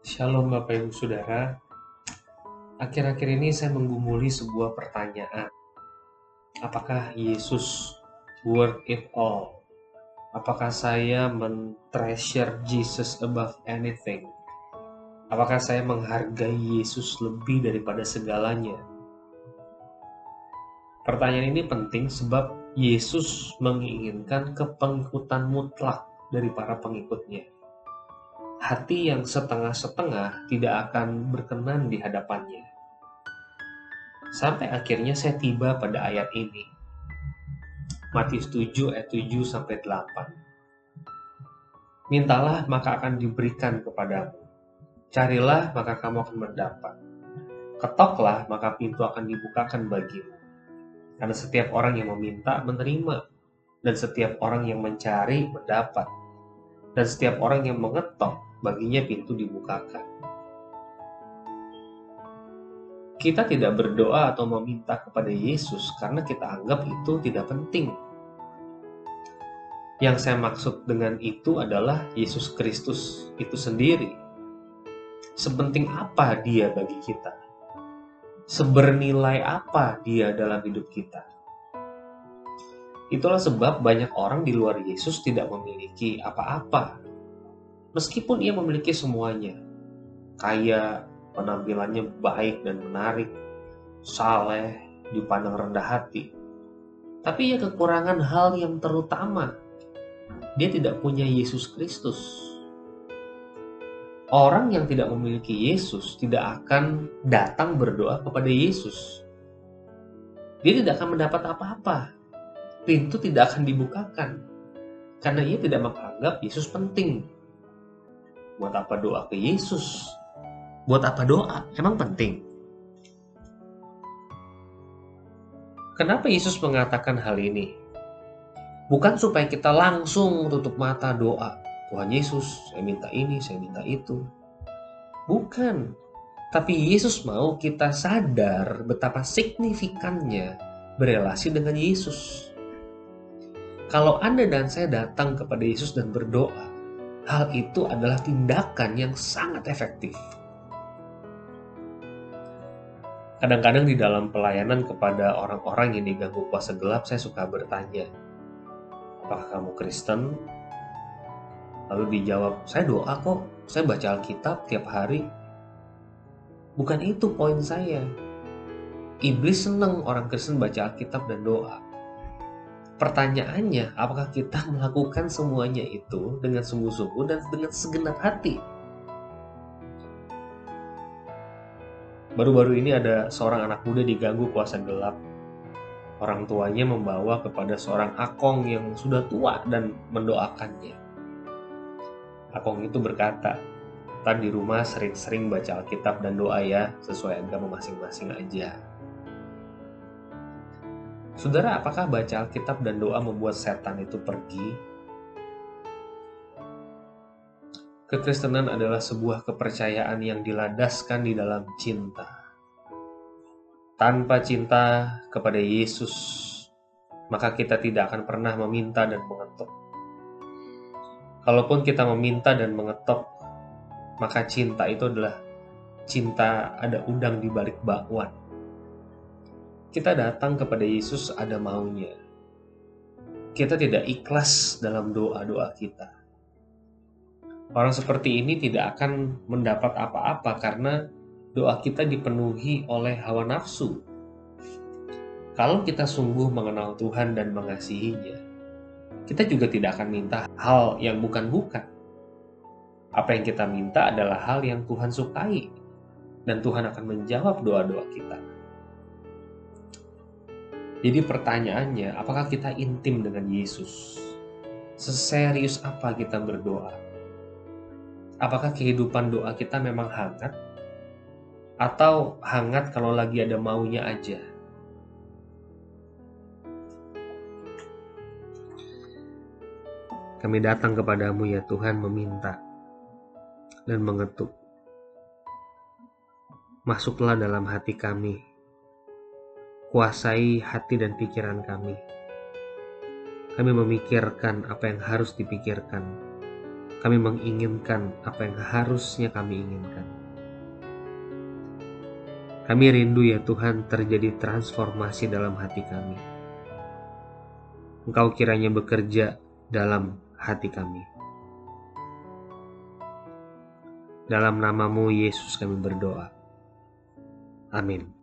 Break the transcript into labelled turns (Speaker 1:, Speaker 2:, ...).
Speaker 1: Shalom Bapak Ibu Saudara. Akhir-akhir ini saya menggumuli sebuah pertanyaan. Apakah Yesus worth it all? Apakah saya men-treasure Jesus above anything? Apakah saya menghargai Yesus lebih daripada segalanya? Pertanyaan ini penting sebab Yesus menginginkan kepengikutan mutlak dari para pengikutnya hati yang setengah-setengah tidak akan berkenan di hadapannya. Sampai akhirnya saya tiba pada ayat ini. Matius 7 ayat 7 sampai 8. Mintalah maka akan diberikan kepadamu. Carilah maka kamu akan mendapat. Ketoklah maka pintu akan dibukakan bagimu. Karena setiap orang yang meminta menerima dan setiap orang yang mencari mendapat dan setiap orang yang mengetok baginya pintu dibukakan. Kita tidak berdoa atau meminta kepada Yesus karena kita anggap itu tidak penting. Yang saya maksud dengan itu adalah Yesus Kristus itu sendiri. Sepenting apa dia bagi kita? Sebernilai apa dia dalam hidup kita? Itulah sebab banyak orang di luar Yesus tidak memiliki apa-apa Meskipun ia memiliki semuanya, kaya, penampilannya baik dan menarik, saleh, dipandang rendah hati. Tapi ia kekurangan hal yang terutama. Dia tidak punya Yesus Kristus. Orang yang tidak memiliki Yesus tidak akan datang berdoa kepada Yesus. Dia tidak akan mendapat apa-apa. Pintu tidak akan dibukakan. Karena ia tidak menganggap Yesus penting Buat apa doa ke Yesus? Buat apa doa? Emang penting? Kenapa Yesus mengatakan hal ini? Bukan supaya kita langsung tutup mata doa. Tuhan Yesus, saya minta ini, saya minta itu. Bukan. Tapi Yesus mau kita sadar betapa signifikannya berelasi dengan Yesus. Kalau Anda dan saya datang kepada Yesus dan berdoa, hal itu adalah tindakan yang sangat efektif. Kadang-kadang di dalam pelayanan kepada orang-orang yang diganggu kuasa gelap, saya suka bertanya, apakah kamu Kristen? Lalu dijawab, saya doa kok, saya baca Alkitab tiap hari. Bukan itu poin saya. Iblis senang orang Kristen baca Alkitab dan doa. Pertanyaannya, apakah kita melakukan semuanya itu dengan sungguh-sungguh dan dengan segenap hati? Baru-baru ini ada seorang anak muda diganggu kuasa gelap. Orang tuanya membawa kepada seorang akong yang sudah tua dan mendoakannya. Akong itu berkata, Tadi di rumah sering-sering baca Alkitab dan doa ya, sesuai agama masing-masing aja. Saudara, apakah baca Alkitab dan doa membuat setan itu pergi? Kekristenan adalah sebuah kepercayaan yang diladaskan di dalam cinta. Tanpa cinta kepada Yesus, maka kita tidak akan pernah meminta dan mengetuk. Kalaupun kita meminta dan mengetok, maka cinta itu adalah cinta ada udang di balik bakwan kita datang kepada Yesus ada maunya. Kita tidak ikhlas dalam doa-doa kita. Orang seperti ini tidak akan mendapat apa-apa karena doa kita dipenuhi oleh hawa nafsu. Kalau kita sungguh mengenal Tuhan dan mengasihinya, kita juga tidak akan minta hal yang bukan-bukan. Apa yang kita minta adalah hal yang Tuhan sukai, dan Tuhan akan menjawab doa-doa kita. Jadi pertanyaannya, apakah kita intim dengan Yesus? Seserius apa kita berdoa? Apakah kehidupan doa kita memang hangat? Atau hangat kalau lagi ada maunya aja? Kami datang kepadamu ya Tuhan meminta dan mengetuk. Masuklah dalam hati kami kuasai hati dan pikiran kami. Kami memikirkan apa yang harus dipikirkan, kami menginginkan apa yang harusnya kami inginkan. Kami rindu ya Tuhan terjadi transformasi dalam hati kami. Engkau kiranya bekerja dalam hati kami. Dalam namamu Yesus kami berdoa. Amin.